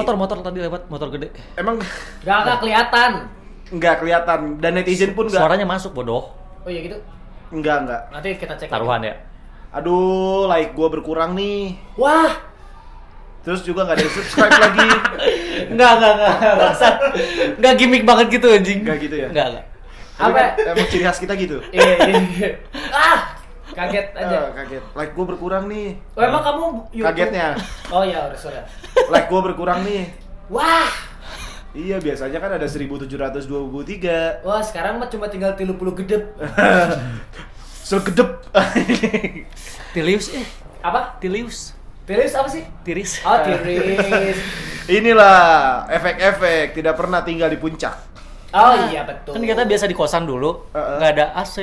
Motor motor tadi lewat motor gede. Emang Gak gak kelihatan. nggak kelihatan dan netizen pun nggak. Suaranya masuk bodoh. Oh iya gitu. Nggak nggak. Nanti kita cek. lagi. Taruhan ya. Aduh, like gua berkurang nih. Wah, Terus juga nggak ada yang subscribe lagi. Enggak, enggak, enggak. Bangsat. Enggak gimmick banget gitu anjing. Nggak gitu ya? Enggak, enggak. Apa? kan Emang ciri khas kita gitu. iya, iya. ah, kaget aja. Ah, kaget. Like gua berkurang nih. Oh emang kamu YouTube? Kagetnya. Oh iya, udah sudah. Like gua berkurang nih. Wah, Iya, biasanya kan ada 1723. wah sekarang mah cuma tinggal tilu puluh gedep. Segedep. Tilius eh. Apa? Tilius. Tiris apa sih? Tiris. Oh tiris. Inilah efek-efek tidak pernah tinggal di puncak. Oh iya betul. Kan kita biasa di kosan dulu, nggak ada AC.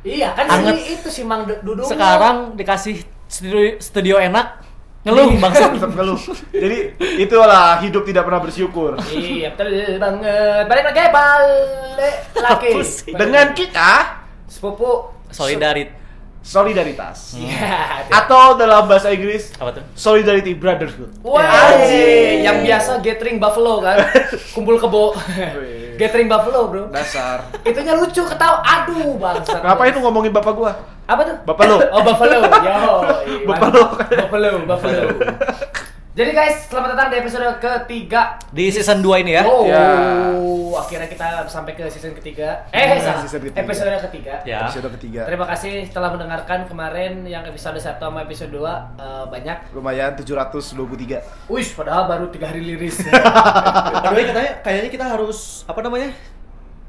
Iya kan Anget. ini itu si Mang Du- Dudung. Sekarang dikasih studio, studio enak, ngeluh bangsa. Tetap ngeluh. Jadi itulah hidup tidak pernah bersyukur. Iya betul banget. Balik lagi balik lagi. Sih? Dengan kita sepupu Solidarit. solidaritas. Iya. Atau dalam bahasa Inggris Apa tuh? solidarity brotherhood. Wah, Anjing. yang biasa gathering buffalo kan, kumpul kebo, gathering buffalo bro. Dasar. Itunya lucu ketawa, aduh bangsa. Kenapa itu ngomongin bapak gua? Apa tuh? Bapak lo. Oh buffalo, yo. Buffalo. buffalo, buffalo. Jadi guys, selamat datang di episode ketiga. Di season 2 ini ya. Oh, Ya. akhirnya kita sampai ke season ketiga. Eh, Ya, salah. season ketiga. episode ketiga. Ya. Episode ketiga. Terima kasih telah mendengarkan kemarin yang episode 1 sama episode 2 eh, banyak. Lumayan 723. Wih, padahal baru tiga hari liris. Aduh, katanya kayaknya kita harus apa namanya?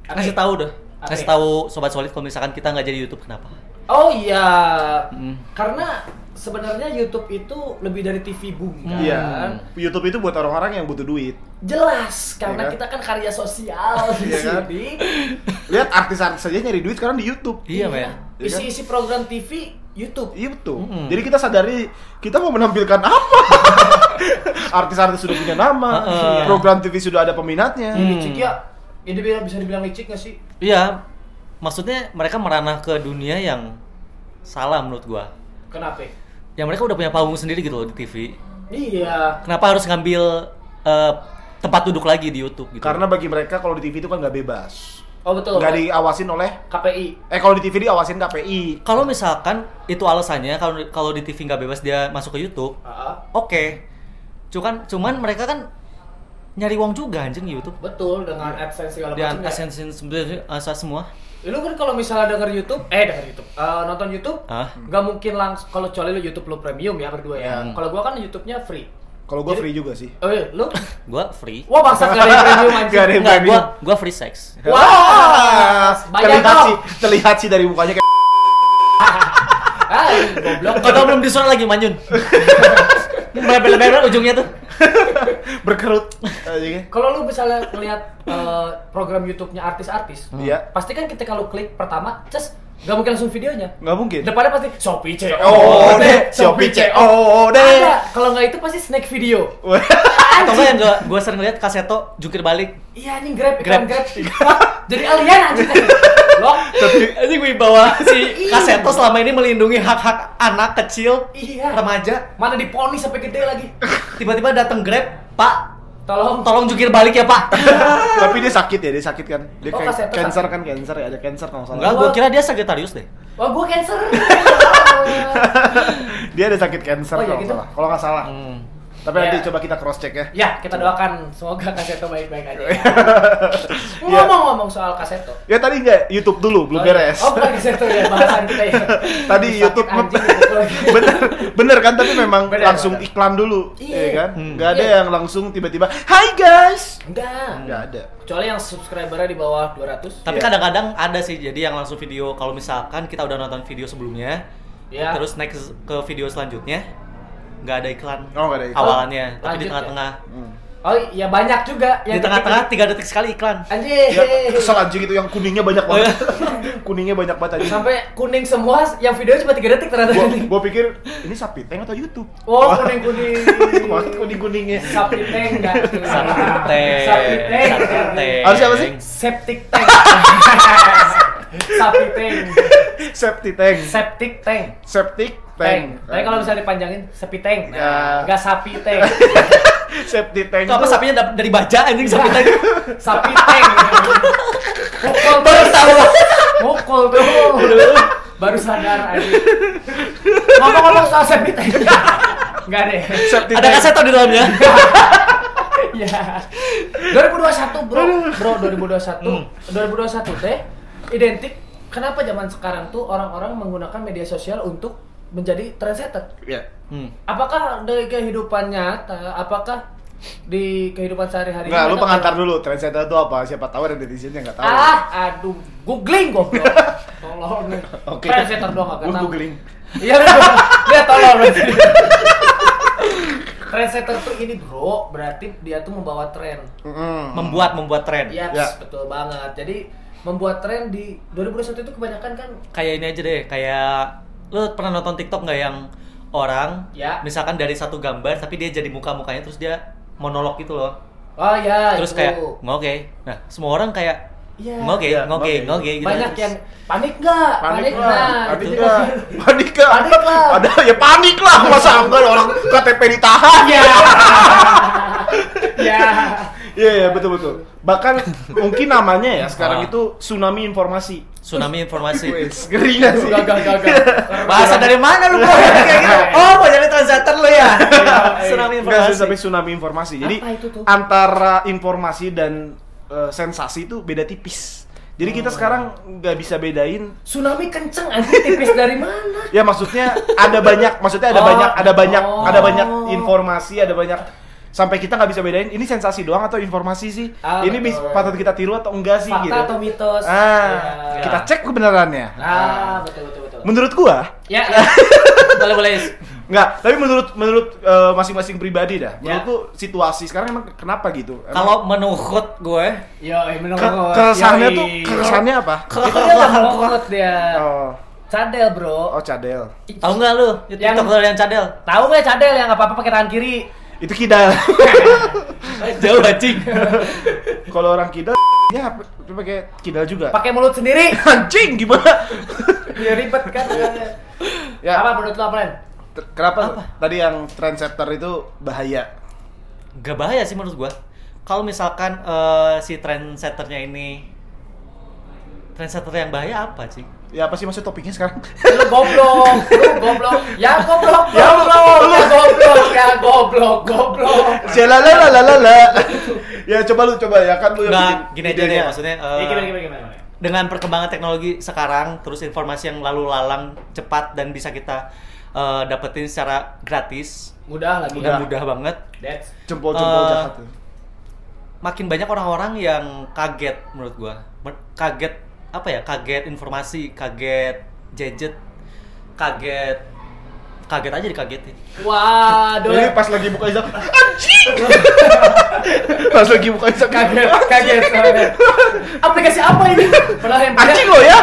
Kasih tahu dah. Apa? Kasih tahu sobat solid kalau misalkan kita nggak jadi YouTube kenapa? Oh iya, Hmm. karena sebenarnya YouTube itu lebih dari TV boom kan? Iya. YouTube itu buat orang-orang yang butuh duit. Jelas, karena Iya kan? kita kan karya sosial di Iya kan? sini. Lihat artis-artis saja nyari duit sekarang di YouTube. Iya, men. Iya kan? Isi-isi program TV YouTube. YouTube. Mm-mm. Jadi kita sadari kita mau menampilkan apa. Artis-artis sudah punya nama, Heeh. program TV sudah ada peminatnya. Hmm. Licik ya. Ini bisa- bisa dibilang licik gak sih? Iya. Maksudnya mereka meranah ke dunia yang salah menurut gua. Kenapa? Ya mereka udah punya panggung sendiri gitu loh di TV. Iya. Kenapa harus ngambil eh, tempat duduk lagi di YouTube gitu? Karena bagi mereka kalau di TV itu kan nggak bebas, Oh betul. nggak diawasin oleh KPI. eh kalau di TV diawasin KPI. kalau misalkan itu alasannya kalau kalau di TV nggak bebas dia masuk ke YouTube, Ah, oke. Cuman cuman mereka kan nyari uang juga anjing di YouTube. betul dengan AdSense segala Dan macam. ya. AdSense asal semua. Ya, Lu kan kalau misalnya denger YouTube, eh denger YouTube, eh, nonton YouTube, nggak mungkin langsung kalau kecuali lu YouTube lu premium ya berdua ya. Hmm. Kalau gua kan YouTube-nya free. Kalau gue Jadi- free juga sih. Oh iya, lu? Gua free. Wah bangsa gak ada yang premium anjing. Nggak ada yang Enggak, premium. gua gua free sex. Wah, banyak terlihat dong. sih, terlihat sih dari mukanya kayak Ah, goblok. Kau belum disuruh lagi Manyun. Bebel-bebel ujungnya tuh. berkerut. Aja Kalau lu misalnya ngelihat eh, program YouTube-nya artis-artis, Iya. pasti kan ketika lu klik pertama, ces, nggak mungkin langsung videonya. Nggak mungkin. Depannya pasti Shopee C. Oh, deh, Shopee C. Oh, deh. Ada. Kalau nggak itu pasti snack video. Atau enggak yang gua, gua sering lihat kaseto jungkir balik. Iya anjing Grab, Grab. Grab. Jadi alien anjing. Loh. Anjing wibawa si kaseto selama ini melindungi hak-hak anak kecil, Iya. remaja. Mana diponis sampai gede lagi. Tiba-tiba datang Grab, "Pak, Tolong tolong jungkir balik ya, Pak." Tapi dia sakit ya, dia sakit kan. Dia Oh, kayak cancer sakit. kan, cancer ya, ada cancer kalau nggak Enggak, salah. gua kira dia Sagittarius deh. Wah, gua cancer. dia ada sakit cancer Oh, iya kalau nggak gitu? salah. Kalau nggak salah. Hmm. Tapi Ya. nanti coba kita cross check ya. ya, kita doakan semoga Kaseto baik-baik aja. Iya. Ngomong-ngomong soal Kaseto. Ya tadi nggak YouTube dulu, belum Oh, iya. beres. Oh, bukan Kaseto ya, bahasan kita ya. Tadi Sakit YouTube anjing lagi. bener bener kan tapi memang Bener, langsung bener. iklan dulu Iya. ya kan Hmm. nggak ada Iya. yang langsung tiba-tiba Hai guys Enggak. nggak ada Kecuali yang subscribernya di bawah 200. Tapi Iya. kadang-kadang ada sih jadi yang langsung video kalau misalkan kita udah nonton video sebelumnya, Ya. terus next ke video selanjutnya nggak ada iklan. oh nggak ada iklan Awalannya, tapi di ya? tengah-tengah. Hmm. Oh, ya banyak juga Di tengah-tengah tiga detik sekali iklan. Anjing. ya kesel anjing itu yang kuningnya banyak banget kuningnya banyak banget anjing Sampai kuning semua yang videonya cuma 3 detik ternyata. gua, gua pikir ini sapi tank atau YouTube Oh, kuning-kuning. banget kuning kuningnya Sapi tank enggak tuh. Sapi tank. Sapi tank. Harusnya apa sih? Septic tank. Sapi tank. septic tank Septic tank. septic Tank. tank Tapi kalau misalnya dipanjangin sepi tank. Ya. Nah, enggak sapi tank. Safety tank Itu apa sapinya dari baja anjing sapi tadi. Sapi tank. Mukul Baru tahu. Mukul tuh. Baru sadar aja. Ngomong-ngomong soal sapi tank. Enggak deh. Safety Ada tank. kaseto di dalamnya. Ya. 2021 bro, bro 2021, Hmm. 2021 teh identik. Kenapa zaman sekarang tuh orang-orang menggunakan media sosial untuk menjadi trendsetter? Iya. Hmm. Apakah dari kehidupan nyata? Apakah di kehidupan sehari-hari? Enggak, lu pengantar dulu. Trendsetter itu apa? Siapa tahu ada netizen yang nggak tahu. Ah, aduh, googling goblok. Tolong nih. Oke. Trendsetter doang Lu tahu. googling. Iya, dia tolong berarti. Trendsetter tuh ini bro, berarti dia tuh membawa tren. Mm-mm. Membuat membuat tren. Iya, Ya. betul banget. Jadi membuat tren di 2021 itu kebanyakan kan Kayak ini aja deh, kayak lu pernah nonton TikTok nggak yang orang Ya. misalkan dari satu gambar tapi dia jadi muka-mukanya terus dia monolog gitu loh. Oh ya, terus itu. kayak ngoke. Nah, semua orang kayak Iya. ngoke, Iya, ngoke, ngoke. ngoke gitu. banyak yang panik nggak? Panik nah, lah, panik gitu. lah, panik lah, Panik lah. Ada ya panik lah, masa enggak orang KTP ditahan? Iya. Ya. Iya, iya betul betul. Bahkan mungkin namanya ya sekarang Ah. itu tsunami informasi. tsunami informasi. Ngeri sih? Gagal gagal. Bahasa dari mana lu bro? Kayak gitu. Oh, mau jadi translator lu ya? tsunami Enggak sih, informasi. tapi tsunami informasi. Jadi Apa itu tuh? antara informasi dan eh, sensasi itu beda tipis. Jadi kita sekarang nggak bisa bedain. Tsunami kenceng anjing tipis dari mana? Ya maksudnya ada banyak, maksudnya ada Oh, banyak, ada banyak, oh. ada banyak informasi, ada banyak sampai kita nggak bisa bedain ini sensasi doang atau informasi sih. Ah, ini betul. patut kita tiru atau enggak sih Fakta gitu. atau mitos? Ah, Ya. kita cek kebenarannya. Ah, betul betul betul. Menurut gua, Ya, ya. boleh boleh. Enggak, tapi menurut menurut eh, masing-masing pribadi dah. Ya. Menurut tuh situasi sekarang emang kenapa gitu? Kalau menurut gue, Yo, menurut ke keresahannya tuh keresahannya apa? Itu dia udah menurut dia. Oh, Cadel, Bro. oh cadel. tahu nggak lu? Yang- TikTok yang cadel. Tahu nggak cadel yang apa-apa pakai tangan kiri? Itu kidal. Jauh anjing. Kalau orang kidal ya pakai kidal juga. Pakai mulut sendiri. Anjing gimana? Ya ribet kan. Ya. Apa menurut lo? T- Kenapa Apa? tadi yang trendsetter itu bahaya? Gak bahaya sih menurut gua. Kalau misalkan eh, si trendsetternya ini trendsetter yang bahaya apa sih? Ya apa sih maksud topiknya sekarang? Lu goblok, lu goblok. Ya goblok, Ya, goblok, lu- ya goblok, ya goblok, goblok. Jalalalalala. ya coba lu coba ya kan lu yang bikin gini aja deh maksudnya. eh, Ya, gimana, gimana, gimana? dengan perkembangan teknologi sekarang, terus informasi yang lalu lalang, cepat dan bisa kita eh, dapetin secara gratis, Mudah lagi. Mudah. mudah banget. That's Jempol-jempol Eh, jahat tuh. Makin banyak orang-orang yang kaget menurut gua. Kaget apa ya? Kaget informasi, kaget gadget, kaget kaget aja dikagetin. Waduh. Jadi pas lagi buka Instagram, anjing. pas lagi buka Instagram, kaget, kaget, kaget. Aplikasi apa ini? Padahal handphone Anjing lo ya.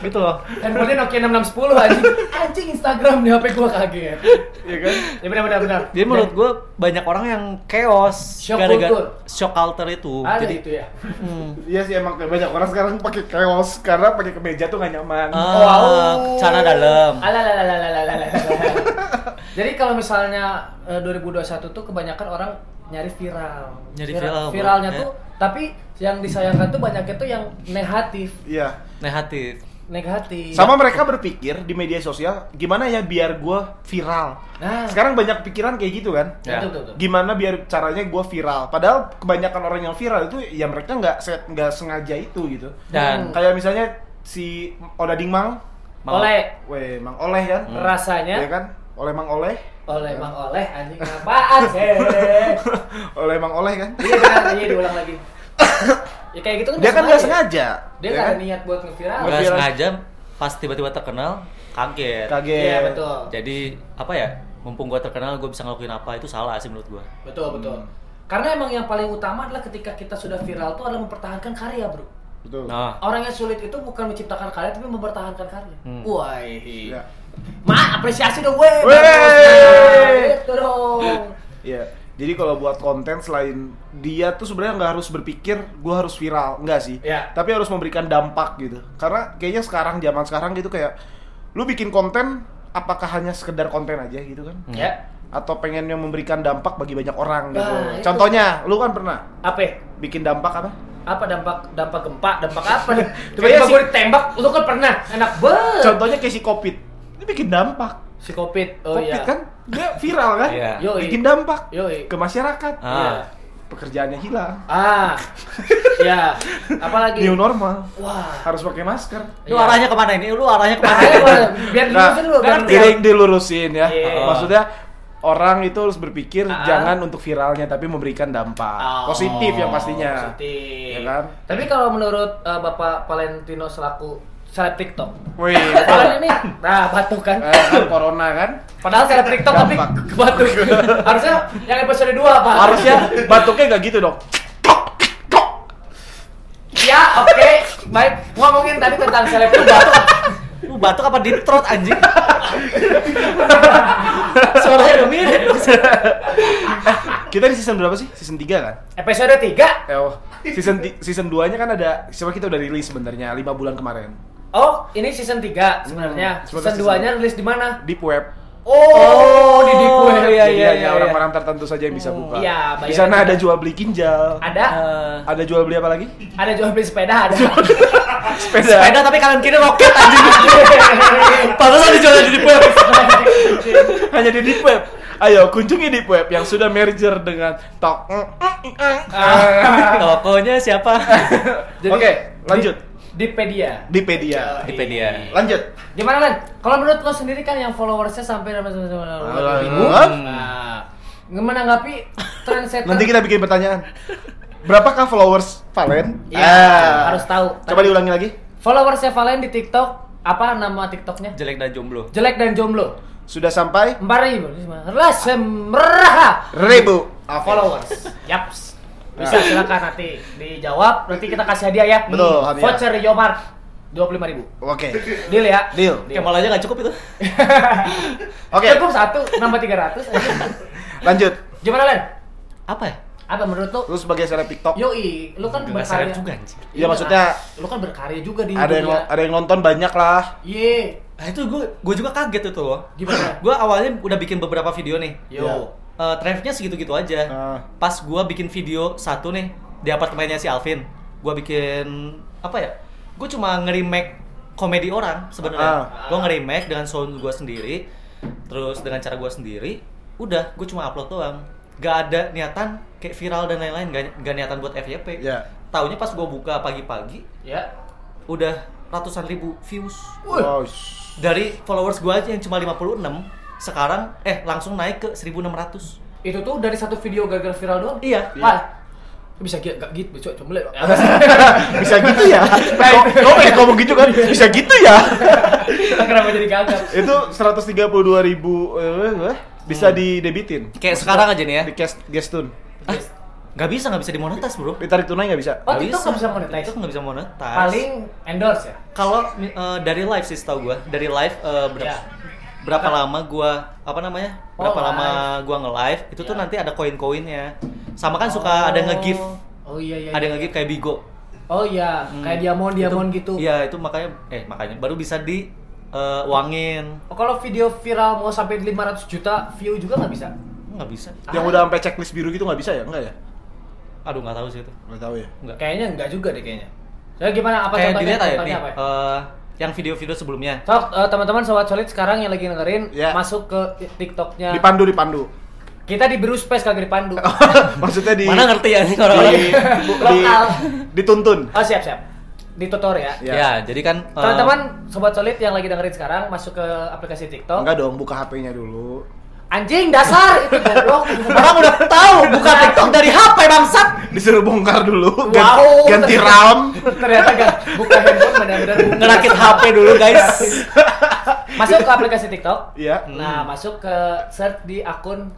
Gitu loh. handphonenya Nokia 6610 anjing. Anjing Instagram di HP gua kaget. Iya kan? Ya benar benar benar. Jadi menurut gua banyak orang yang chaos Shock gara-gara culture. shock culture itu. ada Jadi itu ya. hmm, Iya sih emang banyak orang sekarang pakai kaos karena pakai kemeja tuh gak nyaman. ah, Wow. cara dalam. Alalalalalalalalala. Jadi kalau misalnya eh, 2021 tuh kebanyakan orang nyari viral. Nyari Viral- viral. Viralnya Ya. tuh tapi yang disayangkan tuh banyaknya tuh yang negatif. Iya. Negatif. Negatif. Sama mereka berpikir di media sosial gimana ya biar gua viral. Nah. Sekarang banyak pikiran kayak gitu kan. Ya. Betul, betul, betul. Gimana biar caranya gua viral? Padahal kebanyakan orang yang viral itu ya mereka nggak nggak sengaja itu gitu. Dan Kayak misalnya si Odading Mang, mau- Oleh weh Mang Oleh kan? Hmm. rasanya Ya kan? Oleh Mang Oleh, oleh Mang Oleh anjing apaan sih? oleh Mang Oleh kan? Iya benar, iya diulang lagi. ya kayak gitu kan Dia kan nggak sengaja. Dia ya nggak kan? ada niat buat ngeviral. nggak sengaja pas tiba-tiba terkenal kaget. Kaget. Iya betul. Jadi apa ya? Mumpung gua terkenal, gua bisa ngelakuin apa itu salah sih menurut gua. Betul betul. Karena emang yang paling utama adalah ketika kita sudah viral tuh adalah mempertahankan karya, Bro. Betul. Nah, Orang yang sulit itu bukan menciptakan karya tapi mempertahankan karya. Hmm. Wah. Iya. Ma, apresiasi dong, weh. Wey. Bagus. Gitu dong. Iya. Jadi kalau buat konten selain dia tuh sebenarnya nggak harus berpikir gue harus viral, enggak sih. Iya. Tapi harus memberikan dampak gitu. Karena kayaknya sekarang zaman sekarang gitu kayak lu bikin konten apakah hanya sekedar konten aja gitu kan? Ya. atau pengennya memberikan dampak bagi banyak orang gitu. Nah, itu. Contohnya, lu kan pernah Apa? ya? bikin dampak apa? Apa dampak dampak gempa? Dampak apa Tiba-tiba si- gue ditembak, lu kan pernah. Enak banget. Contohnya kayak si Covid. Ini bikin dampak. Si Covid. Oh Covid iya. kan dia viral kan? Iya. Yoi. Bikin dampak Yoi. ke masyarakat. Ah. Iya. Pekerjaannya hilang. Ah. ya. Apalagi? New normal. Wah. Harus pakai masker. Lu Iya. arahnya ke mana ini? Lu arahnya ke mana? Biar Nah, dilurusin dulu biar Di- dilurusin ya. Iya. Maksudnya orang itu harus berpikir Ah. jangan untuk viralnya tapi memberikan dampak Oh, positif yang pastinya. Positif. Ya kan? Tapi kalau menurut uh, Bapak Valentino selaku seleb TikTok, Wih, Kalian ini nah batuk kan. eh, kan corona kan? Padahal seleb TikTok tapi batuk. Harusnya yang episode 2 Pak. Harusnya batuknya nggak gitu dong. Ya, oke. Baik, ngomongin tadi tentang seleb itu batuk. Lu batuk apa deep throat anjing? Suaranya udah mirip. Kita di season berapa sih? Season 3 kan? Episode 3. Eh, oh, season season 2-nya kan ada siapa kita udah rilis sebenarnya 5 bulan kemarin. Oh, ini season 3 sebenarnya. Hmm, season sebenarnya 2-nya rilis di mana? Deep web. Oh, di deep web. iya, Jadi iya, hanya iya. orang-orang tertentu saja yang bisa buka. Iya, Di bayar sana juga. ada jual beli kinjal. Ada Eh, Ada jual beli apa lagi? ada jual beli sepeda ada. Sepeda. sepeda tapi kanan kiri roket anjing. Pantesan dijual di deep web. Hanya di deep web. Ayo kunjungi deep web yang sudah merger dengan Tok. Tokonya siapa? Oke, lanjut. Di Dipedia. Dipedia. Dipedia. Lanjut. Gimana Len? Kalau menurut lo sendiri kan yang followersnya sampai ribu, nah, menanggapi tren setan. Nanti kita bikin pertanyaan. Berapakah followers Valen? Iya, Ah. harus tahu. Coba diulangi lagi. Followersnya Valen di TikTok apa nama TikToknya? Jelek dan jomblo. Jelek dan jomblo. Sudah sampai Empat ribu. Ribu Ah, followers. Yaps. Bisa silakan nanti dijawab. Nanti kita kasih hadiah ya. Betul, hadiah. Voucher Yomart dua puluh lima ribu. Oke. Deal ya. Deal. Kemal aja nggak cukup itu. Oke. Cukup satu nambah tiga ratus. Lanjut. Gimana Len? Apa ya? Apa menurut lu? Lu sebagai seleb TikTok, Yoi, lu kan Nggak berkarya juga, anjing. Iya, maksudnya- lu kan berkarya juga di ada yang dunia. ada yang nonton banyak lah. Iya. Nah itu gue gue juga kaget itu loh. Gimana? Gue awalnya udah bikin beberapa video nih. Yo. Iya. Eh trafficnya segitu-gitu aja. Ah. Pas gue bikin video satu nih di apartemennya si Alvin, gue bikin apa ya? Gue cuma nge-remake komedi orang sebenarnya. Ah. Gue nge-remake dengan sound gue sendiri, terus dengan cara gue sendiri. Udah, gue cuma upload doang. Gak ada niatan kayak viral dan lain-lain, gak, gak niatan buat FYP. Ya. Taunya pas gue buka pagi-pagi, Ya. udah ratusan ribu views. Wow. Dari followers gue aja yang cuma 56, sekarang eh langsung naik ke 1600. Itu tuh dari satu video gagal viral doang. Iya. Wah. Bisa gitu, gak gitu, coba coba lihat. Bisa gitu ya? Kok kok pengen ngomong gitu kan? Bisa gitu ya? Kenapa jadi gagal? Itu 132 ribu eh, eh, bisa didebitin. Kayak sekarang aja nih ya. Di cash gestun. Gak bisa, gak bisa dimonetize bro. Ditarik tunai nggak bisa? Oh, Nggak TikTok nggak bisa monetize? TikTok nggak bisa monetize. Paling endorse ya. kalau eh, dari live sih setahu gua, dari live eh, berapa Ya. Berapa lama gua apa namanya? Oh, Berapa lama live. gua nge-live itu tuh Ya. nanti ada koin-koinnya. Sama kan suka ada nge-give. Oh iya iya. Ada iya. nge-give kayak Bigo. Oh iya, Hmm. kayak diamond diamond Itu- gitu. Iya, itu makanya eh makanya baru bisa di eh, uangin. Oh, kalau video viral mau sampai 500 juta view juga nggak bisa. Nggak bisa. Yang udah sampai checklist biru gitu nggak bisa ya? Enggak ya? Aduh nggak tahu sih itu. Nggak tahu ya. Nggak. Kayaknya enggak juga deh kayaknya. Saya gimana apa Kayak contohnya? dilihat aja Contohnya nih. apa ya? eh, yang video-video sebelumnya. Sok eh, teman-teman sobat solid sekarang yang lagi dengerin Ya. masuk ke TikToknya. Dipandu dipandu. Kita di Biru Space kagak dipandu. Maksudnya di Mana ngerti ya nih di, orang-orang? di- Lokal. dituntun. Oh siap siap. Di tutor ya. Ya. Ya, jadi kan eh, Teman-teman sobat solid yang lagi dengerin sekarang masuk ke aplikasi TikTok. Enggak dong, buka HP-nya dulu. Anjing dasar itu goblok. orang udah tahu buka TikTok dari HP bangsat. Disuruh bongkar dulu, gan- Wow. ganti RAM. Ternyata gak buka handphone benar-benar Ngerakit HP dulu guys. Masuk ke aplikasi TikTok. Iya. Nah, masuk ke search di akun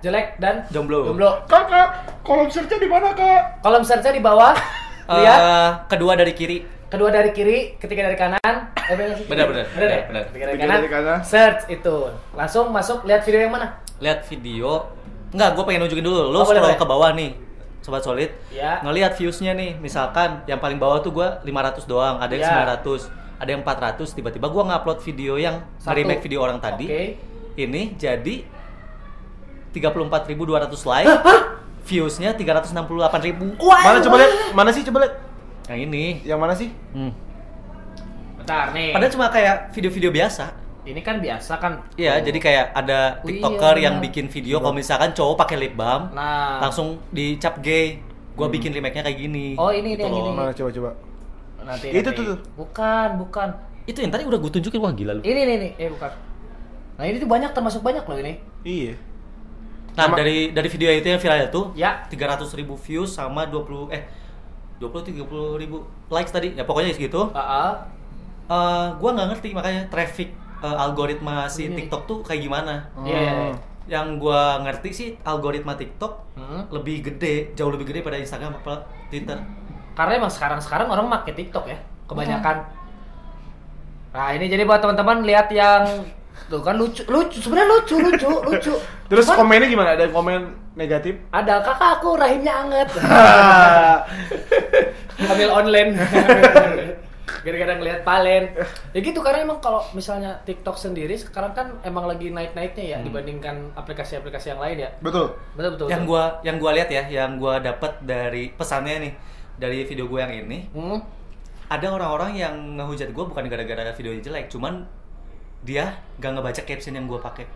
@jelek dan Jomblo. Jomblo. Kakak, kolom search-nya di mana, Kak? Kolom search-nya di bawah. Eh, Lihat. kedua dari kiri. Kedua dari kiri, ketiga dari kanan. Eh, benar? Benar, benar. Benar, ya? Benar. Ketiga dari Ketiga kanan. dari kanan. Search itu. Langsung masuk lihat video yang mana? Lihat video. Enggak, gue pengen nunjukin dulu. Lo Oh, scroll boleh. ke bawah nih. Sobat Solid. Ya. Ngelihat views-nya nih. Misalkan yang paling bawah tuh gue 500 doang, ada yang Ya. 900, ada yang 400. Tiba-tiba gue ngupload video yang Satu. remake video orang tadi. Oke. Ini jadi 34.200 like. Views-nya 368.000. Mana coba lihat? Mana sih coba lihat? Yang ini. Yang mana sih? Hmm. Bentar nih. Padahal cuma kayak video-video biasa. ini kan biasa kan. Iya, Oh. jadi kayak ada Oh, TikToker iya, yang benar. bikin video kalau misalkan cowok pakai lip balm, Nah. langsung dicap gay. Gua bikin remake-nya kayak gini. Oh, ini, ini, Gitu yang loh. ini. Mana coba coba. nanti Itu nanti. tuh, tuh. Bukan, bukan. Itu yang tadi udah gue tunjukin wah gila lu. Ini nih nih, eh bukan. Nah, ini tuh banyak termasuk banyak loh ini. Iya. Nah, Sama- dari dari video itu yang viral itu Ya. 300 ribu views sama 20 eh 20 30 ribu likes tadi. Ya pokoknya segitu. Heeh. Eh gua nggak ngerti makanya traffic eh, algoritma si Ini. TikTok tuh kayak gimana. Iya, iya, iya. Yang gua ngerti sih algoritma TikTok Hmm. lebih gede, jauh lebih gede pada Instagram apa Twitter. Karena emang sekarang-sekarang orang pakai TikTok ya, kebanyakan. Nah, ini jadi buat teman-teman lihat yang tuh kan lucu, lucu sebenarnya lucu, lucu, lucu. Terus Cuman komennya gimana? Ada komen negatif? ada kakak aku rahimnya anget. Ambil online. Gara-gara ngeliat palen. Ya gitu karena emang kalau misalnya TikTok sendiri sekarang kan emang lagi naik-naiknya ya dibandingkan aplikasi-aplikasi yang lain ya. Betul. Betul betul. yang betul. gua yang gua lihat ya, yang gua dapat dari pesannya nih dari video gua yang ini, Hmm. ada orang-orang yang ngehujat gua bukan gara-gara videonya jelek, cuman dia gak ngebaca caption yang gua pakai.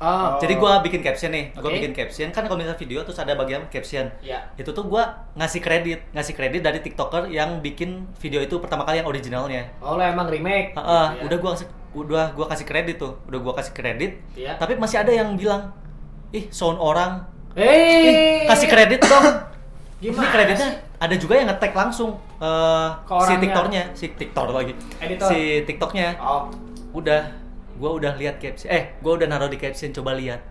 Oh. Jadi gua bikin caption nih, gua Oke. bikin caption kan kalau misalnya video terus ada bagian caption. Ya. Itu tuh gua ngasih kredit, ngasih kredit dari TikToker yang bikin video itu pertama kali yang originalnya. Oh lo emang remake. Heeh, Gitu ya. udah gua kasih udah gua kasih kredit tuh, udah gua kasih kredit. Iya. Tapi masih ada yang bilang, "Ih, sound orang Eh, Ih, kasih kredit dong. Gimana Ini kreditnya ada juga yang nge-tag langsung Ke si. TikToknya, si TikTok lagi. Editor. Si TikToknya. Oh. Udah, gua udah lihat caption. Eh, gua udah naruh di caption coba lihat.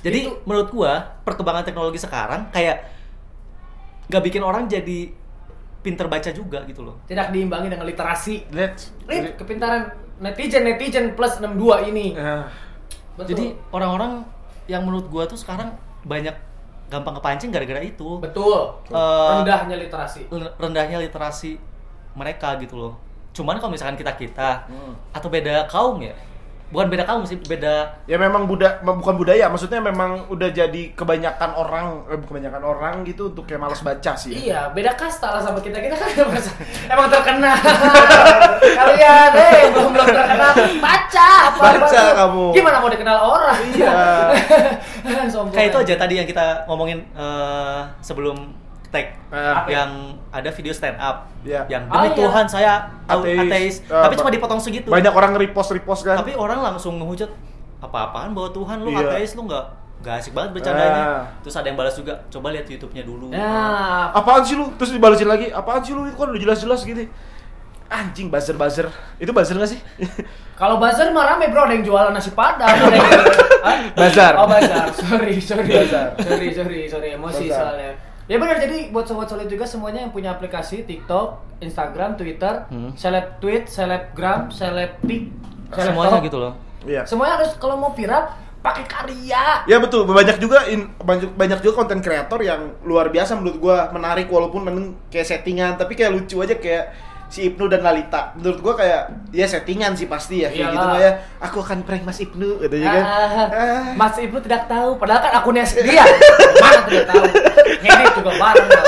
Jadi Itu- menurut gua perkembangan teknologi sekarang kayak nggak bikin orang jadi pinter baca juga gitu loh. Tidak diimbangi dengan literasi. Let's. Eh, kepintaran netizen netizen plus 62 ini. Ya. Betul. Jadi orang-orang yang menurut gua tuh sekarang banyak gampang kepancing gara-gara itu. betul. Eh, Rendahnya literasi. rendahnya literasi mereka gitu loh. Cuman kalau misalkan kita kita Hmm. atau beda kaum ya, bukan beda kaum sih, beda Ya memang buda bukan budaya, maksudnya memang udah jadi kebanyakan orang, eh, kebanyakan orang gitu untuk kayak malas baca sih. Iya, beda kasta lah sama kita. Kita kan emang, emang terkenal. Kalian, eh belum belum terkenal. Baca apa Baca kamu. Gimana mau dikenal orang? Iya. Kayak itu aja. aja tadi yang kita ngomongin eh, sebelum tag Ah. yang ada video stand up Iya. yang Ah, demi iya. Tuhan saya ateis, Ateis. Ah, tapi cuma dipotong segitu. Banyak orang repost repost kan. Tapi orang langsung ngehujat apa-apaan bahwa Tuhan lu Iya. ateis lu nggak nggak asik banget bercandanya. Ah. Terus ada yang balas juga, coba lihat YouTube-nya dulu. Nah, apaan sih lu? Terus dibalesin lagi, apaan sih lu? Itu kan udah jelas-jelas gitu. Anjing buzzer-buzzer. Itu buzzer gak sih? kalau bazar mah rame bro, ada yang jualan nasi padang. ada yang- Hah? Bazar. Oh bazar, sorry, sorry, Bazar. sorry, sorry, sorry, emosi Bazar. soalnya. Ya benar, jadi buat sobat solid juga semuanya yang punya aplikasi TikTok, Instagram, Twitter, Hmm. seleb tweet, selebgram, selebtik, Semuanya gitu loh. Iya. Semuanya harus kalau mau viral pakai karya. Ya betul, banyak juga in, banyak, banyak juga konten kreator yang luar biasa menurut gua menarik walaupun memang kayak settingan tapi kayak lucu aja kayak si Ibnu dan Lalita. Menurut gua kayak ya settingan sih pasti ya kayak Iyalah. gitu lah ya. Aku akan prank Mas Ibnu gitu ya kan. Ah, Ah. Mas Ibnu tidak tahu, padahal kan akunnya dia. Mana tidak tahu. Ngedit juga bareng.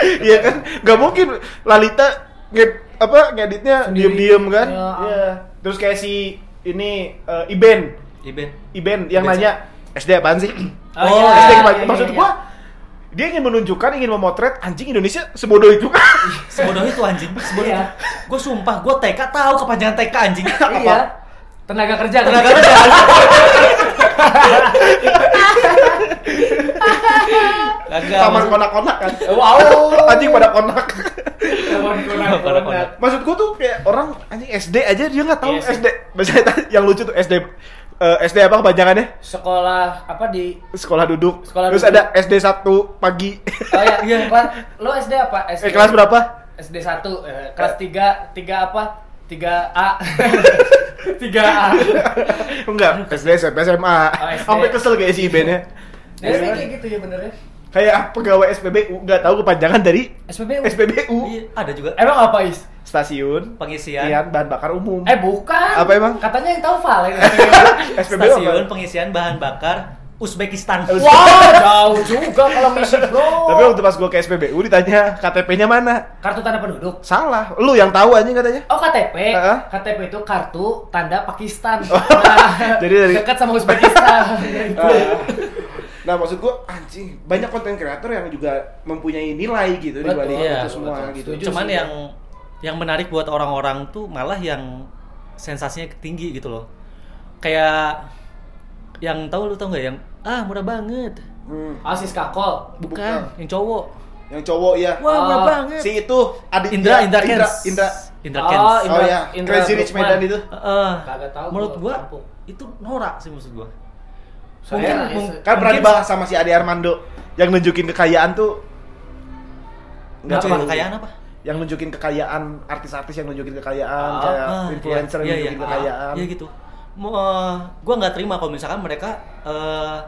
Iya kan? Gak mungkin Lalita nged, apa ngeditnya diem-diem kan? Ya. Iya. Terus kayak si ini eh, Iben, Iben. Iben yang Iben nanya SD apaan sih? Oh, iya, SD iya, iya, Maksud iya, gua dia ingin menunjukkan, ingin memotret anjing Indonesia sebodoh itu. Sebodoh itu anjing. Sebodoh. Iya. Gue sumpah, gue TK tahu kepanjangan TK anjing. Iya. Tenaga kerja. Tenaga kerja. Taman konak-konak kan. Wow. Anjing pada konak. Konak-konak. Maksud gua tuh kayak orang anjing SD aja dia nggak tahu Iya. SD. Misalnya tadi yang lucu tuh SD eh, SD apa kepanjangannya? Sekolah apa di Sekolah duduk. Sekolah Terus duduk. ada SD 1 pagi. Oh ya, iya. Kelas, lo SD apa? SD. eh kelas berapa? SD 1, eh, kelas 3, 3 apa? 3A. 3A. Enggak, SD SMP SMA. Oh, SD. Sampai kesel kayak si Iben ya. Nah, ini kayak gitu ya bener ya. Kayak pegawai SPBU nggak tahu kepanjangan dari SPBU. SPBU. Iya, ada juga Emang apa, Is? Stasiun pengisian bahan bakar umum. Eh, bukan. Apa emang? Katanya yang tahu Val ini. SPBU stasiun apa? pengisian bahan bakar Uzbekistan. Wah, jauh juga kalau misi bro. Tapi waktu pas gua ke SPBU ditanya KTP-nya mana? kartu tanda penduduk. Salah. Lu yang tahu anjing katanya. Oh KTP, Heeh. KTP itu kartu tanda Pakistan. Nah, Jadi dari- dekat sama Uzbekistan. Nah, maksud gua anjing, banyak konten kreator yang juga mempunyai nilai gitu di Betul, balik iya, itu semua betul. gitu. Cuman yang yang menarik buat orang-orang tuh malah yang sensasinya tinggi gitu loh. Kayak yang tahu lu tau nggak yang ah murah banget. Hmm. Asis kakol. Bukan, Bukan. yang cowok. Yang cowok ya. Wah, murah Oh, banget. Si itu Aditya Indra Indra Indra, Kens. Indra. Indra Oh, Kens. Oh Indra- ya, Indra Crazy Rich. Medan itu. Heeh. Kagak tahu Menurut gua, kampung. itu norak sih maksud gua. Saya Mungkin- ya, mung- Kan pernah dibahas sama si Ade Armando yang nunjukin kekayaan tuh Nggak tahu. kekayaan apa? Yang nunjukin kekayaan artis-artis yang nunjukin kekayaan Ah, kayak Ah, influencer iya, yang iya, nunjukin iya. kekayaan. Iya gitu. Mau eh, gua nggak terima kalau misalkan mereka eh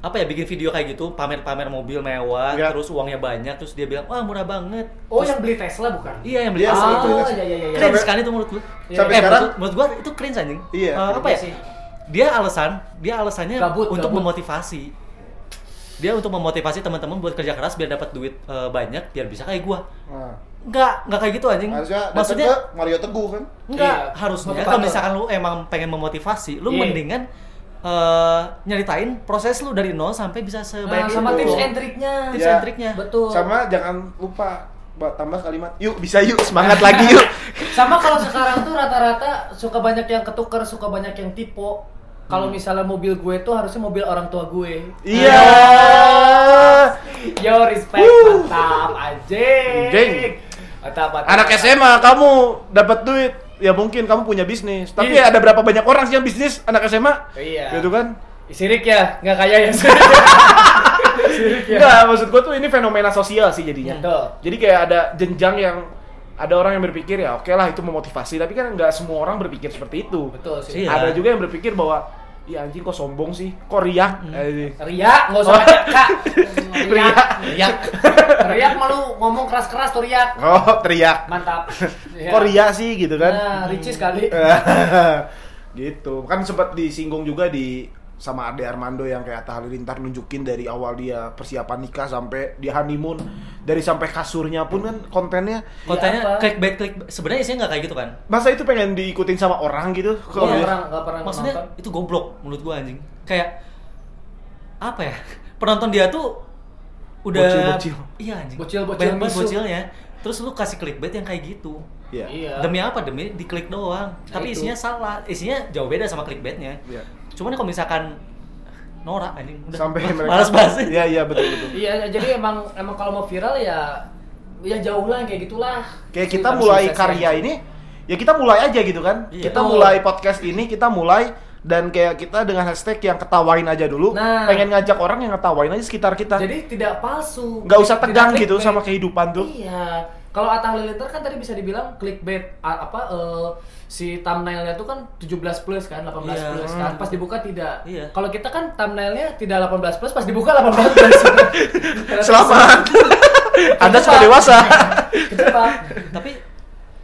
apa ya bikin video kayak gitu pamer-pamer mobil mewah Iya. terus uangnya banyak terus dia bilang wah murah banget Oh, Terus- yang beli Tesla bukan? iya yang beli Iya, asli sih, itu itu. Oh, iya iya iya. cringe Sampai- kan itu menurut gua Sampai eh, sekarang- menurut, menurut gua itu cringe anjing Iya. Eh, apa Iya ya sih. dia alasan dia alasannya Gabut, untuk gabut. memotivasi dia untuk memotivasi teman-teman buat kerja keras biar dapat duit eh, banyak biar bisa kayak gua Nah, Enggak, enggak kayak gitu anjing. harusnya Maksudnya ke Mario Teguh kan. Enggak, Iya, harusnya kalau misalkan lu emang pengen memotivasi, lu Iya. mendingan eh, nyeritain proses lu dari nol sampai bisa Nah, sebaik sama itu. tips and triknya. Tips Ya. and triknya. Betul. Sama jangan lupa buat tambah kalimat yuk bisa yuk semangat lagi yuk Sama kalau sekarang tuh rata-rata suka banyak yang ketuker, suka banyak yang tipe. Kalau Hmm. misalnya mobil gue tuh harusnya mobil orang tua gue. iya Yo respect Wuh. mantap anjing. Anjing. Mantap, mantap. anak SMA kamu dapat duit ya mungkin kamu punya bisnis tapi Iya. ada berapa banyak orang sih yang bisnis anak SMA Iya. gitu kan Sirik ya, nggak kaya ya sirik. ya. Enggak, maksud gua tuh ini fenomena sosial sih jadinya. Betul. Jadi kayak ada jenjang yang ada orang yang berpikir ya oke lah itu memotivasi, tapi kan nggak semua orang berpikir seperti itu. Betul sih. Iya. Ada juga yang berpikir bahwa ya anjing kok sombong sih, kok riak. Eh, Riak, nggak usah pakai kak. Riak. Riak. Riak malu ngomong keras-keras tuh riak. Oh, teriak. Mantap. Iya. Kok riak sih gitu kan? Nah, Ricis kali. gitu. Kan sempat disinggung juga di sama Ade Armando yang kayak Atta Halilintar nunjukin dari awal dia persiapan nikah sampai dia honeymoon dari sampai kasurnya pun kan kontennya Kontennya Iya, apa? clickbait klik sebenarnya isinya nggak kayak gitu kan. masa itu pengen diikutin sama orang gitu kalau orang nggak pernah Maksudnya nonton. itu goblok menurut gua anjing. Kayak apa ya? Penonton dia tuh udah Bocil-bocil. Iya anjing. Banyak banget bisu. bocilnya. Terus lu kasih clickbait yang kayak gitu. Iya. Iya. Demi apa? Demi diklik doang. Tapi itu. isinya salah. Isinya jauh beda sama clickbaitnya. Iya. Cuman kalau misalkan norak anjing udah sampai malas- mereka malas bahas iya iya betul betul Iya, jadi emang emang kalau mau viral ya ya jauh lah kayak gitulah. kayak kita mulai karya ya. ini ya kita mulai aja gitu kan Iya. kita mulai podcast ini kita mulai dan kayak kita dengan hashtag yang ketawain aja dulu Nah. pengen ngajak orang yang ngetawain aja sekitar kita Jadi tidak palsu. nggak usah tegang gitu sama kehidupan tuh Iya. Kalau Atta Halilintar kan tadi bisa dibilang clickbait A- apa eh, si thumbnailnya tuh kan 17 plus kan, 18 Iya. plus kan. Pas dibuka tidak. Iya. Kalau kita kan thumbnailnya tidak 18 plus, pas dibuka 18 plus. selamat anda sudah dewasa tapi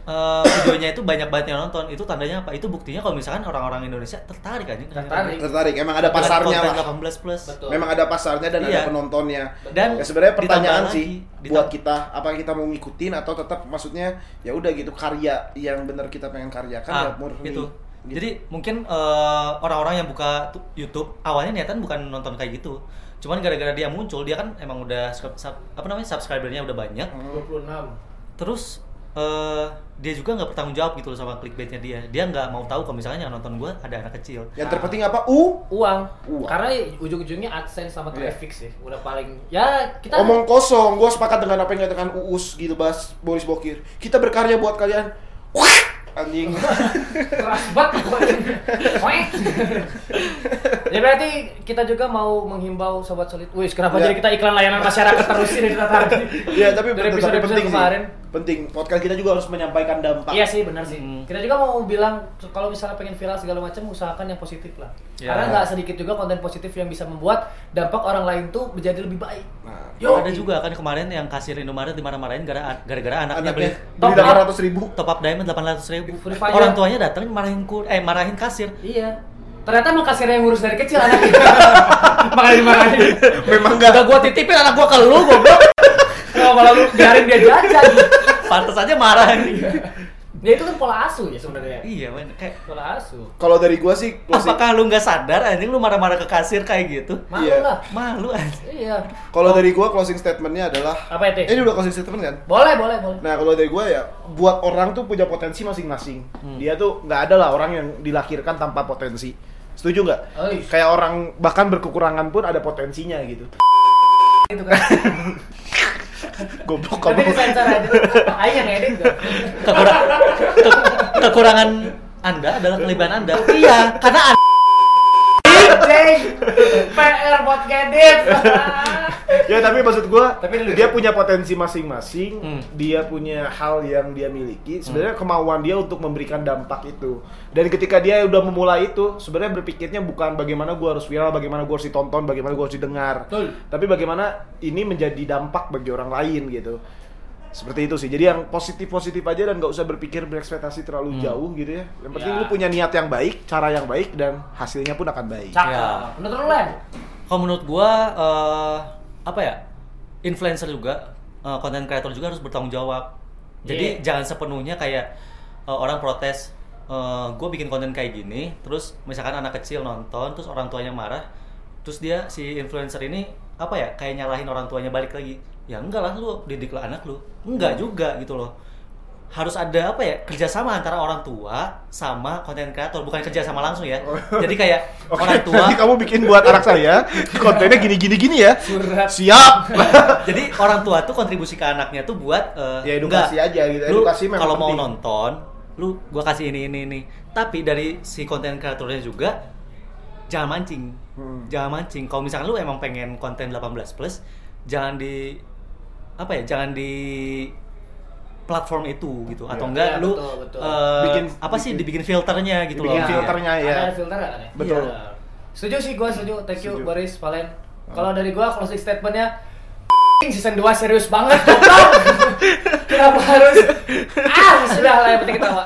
eh, videonya itu banyak banget yang nonton itu tandanya apa itu buktinya kalau misalkan orang-orang Indonesia tertarik anjing Tertarik. tertarik emang ada Dengan pasarnya lah 18 plus Betul. memang ada pasarnya dan ada Iya. penontonnya Dan ya sebenarnya pertanyaan lagi, sih ditambah- buat kita apa kita mau ngikutin atau tetap maksudnya ya udah gitu karya yang bener kita pengen karyakan ya ah, murni gitu. Gitu. Jadi mungkin eh, orang-orang yang buka tu- YouTube awalnya niatan bukan nonton kayak gitu. Cuman gara-gara dia muncul, dia kan emang udah sub- sub- apa namanya subscribernya udah banyak. Hmm. 26. Terus eh, dia juga nggak bertanggung jawab gitu loh sama clickbaitnya dia. Dia nggak mau tahu kalau misalnya yang nonton gue ada anak kecil. yang terpenting apa u Uang. Uang. Karena ujung-ujungnya AdSense sama Iya. traffic sih. Udah paling ya kita omong kosong gue sepakat dengan apa yang dikatakan uus gitu bahas Boris Bokir kita berkarya buat kalian Wah, anjing keras banget ya berarti kita juga mau menghimbau sobat solid. Wih, kenapa Ya. jadi kita iklan layanan masyarakat terus ini tadi? ya tapi Dari tapi episode-episode penting kemarin. sih penting podcast kita juga harus menyampaikan dampak Iya sih benar sih. Hmm. Kita juga mau bilang kalau misalnya pengen viral segala macam usahakan yang positif lah. Ya. Karena nggak sedikit juga konten positif yang bisa membuat dampak orang lain tuh menjadi lebih baik. nah, Yo, ada juga kan kemarin yang kasir Indomaret dimarah-marahin gara- gara-gara anaknya, anaknya beli beli Top up. delapan ratus ribu top up diamond 800 ribu. Free Fire. Orang tuanya datang marahin kur, eh marahin kasir. Iya. Ternyata emang kasir yang ngurus dari kecil anaknya. Makanya dimarahin. Memang enggak. Udah gua titipin anak gua ke lu, goblok. Kalau malah lu biarin dia jajan. Pantes aja marah nih. Ya itu kan pola asuh ya sebenarnya. Iya, men. Kayak Pola asuh. Kalau dari gua sih closing- apakah lu nggak sadar anjing lu marah-marah ke kasir kayak gitu? Malu Iya. lah. Malu anjing. Iya. kalau dari gua closing statementnya adalah Apa itu? ini udah closing statement kan? Boleh, boleh, boleh. Nah kalau dari gue ya, buat orang tuh punya potensi masing-masing. Hmm. Dia tuh nggak ada lah orang yang dilahirkan tanpa potensi. Setuju nggak? Kayak orang bahkan berkekurangan pun ada potensinya gitu. Itu kan. Goblok Tapi kamu. disensor aja. Ayo yang edit gua. Kekurang- ke- kekurangan Anda adalah kelebihan Anda. Iya, karena Anda. PR buat ngedit. Ya tapi maksud gue, Tapi dia punya potensi masing-masing. Hmm. Dia punya hal yang dia miliki. Sebenarnya kemauan dia untuk memberikan dampak itu. Dan ketika dia udah memulai itu, sebenarnya berpikirnya bukan bagaimana gue harus viral, bagaimana gue harus ditonton, bagaimana gue harus didengar. Betul. Tapi bagaimana ini menjadi dampak bagi orang lain gitu. Seperti itu sih. Jadi yang positif-positif aja dan nggak usah berpikir berekspektasi terlalu jauh gitu ya. Yang penting Ya. lu punya niat yang baik, cara yang baik dan hasilnya pun akan baik. Cakep. Ya. Menurut lu, kalau menurut gua eh, apa ya? Influencer juga konten creator juga harus bertanggung jawab. Jadi Iya. jangan sepenuhnya kayak eh, orang protes gue bikin konten kayak gini, terus misalkan anak kecil nonton, terus orang tuanya marah, terus dia si influencer ini apa ya kayak nyalahin orang tuanya balik lagi. Ya enggak lah lu didiklah anak lu. Enggak juga gitu loh. Harus ada apa ya kerjasama antara orang tua sama konten kreator, bukan kerjasama langsung ya. Jadi kayak Oke, orang tua nanti kamu bikin buat anak saya kontennya gini gini gini ya. Surat. Siap. Jadi orang tua tuh kontribusi ke anaknya tuh buat eh, Ya, edukasi enggak, aja gitu. Lu Edukasi memang kalau mau nonton, lu gua kasih ini ini ini. Tapi dari si konten kreatornya juga jangan mancing. Hmm. Jangan mancing. Kalau misalkan lu emang pengen konten 18 plus, jangan di apa ya? Jangan di platform itu gitu atau Iya. enggak Iya, lu betul, betul. eh, Bikin- apa sih bikin- dibikin filternya gitu dibikin loh. filternya ya. Ada filter kan ya? Betul. Iya. Setuju sih gue setuju. Thank you Setuju. Boris, Valen. Kalau dari gue closing statementnya season 2 serius banget. Kenapa harus ah sudah lah yang penting ketawa.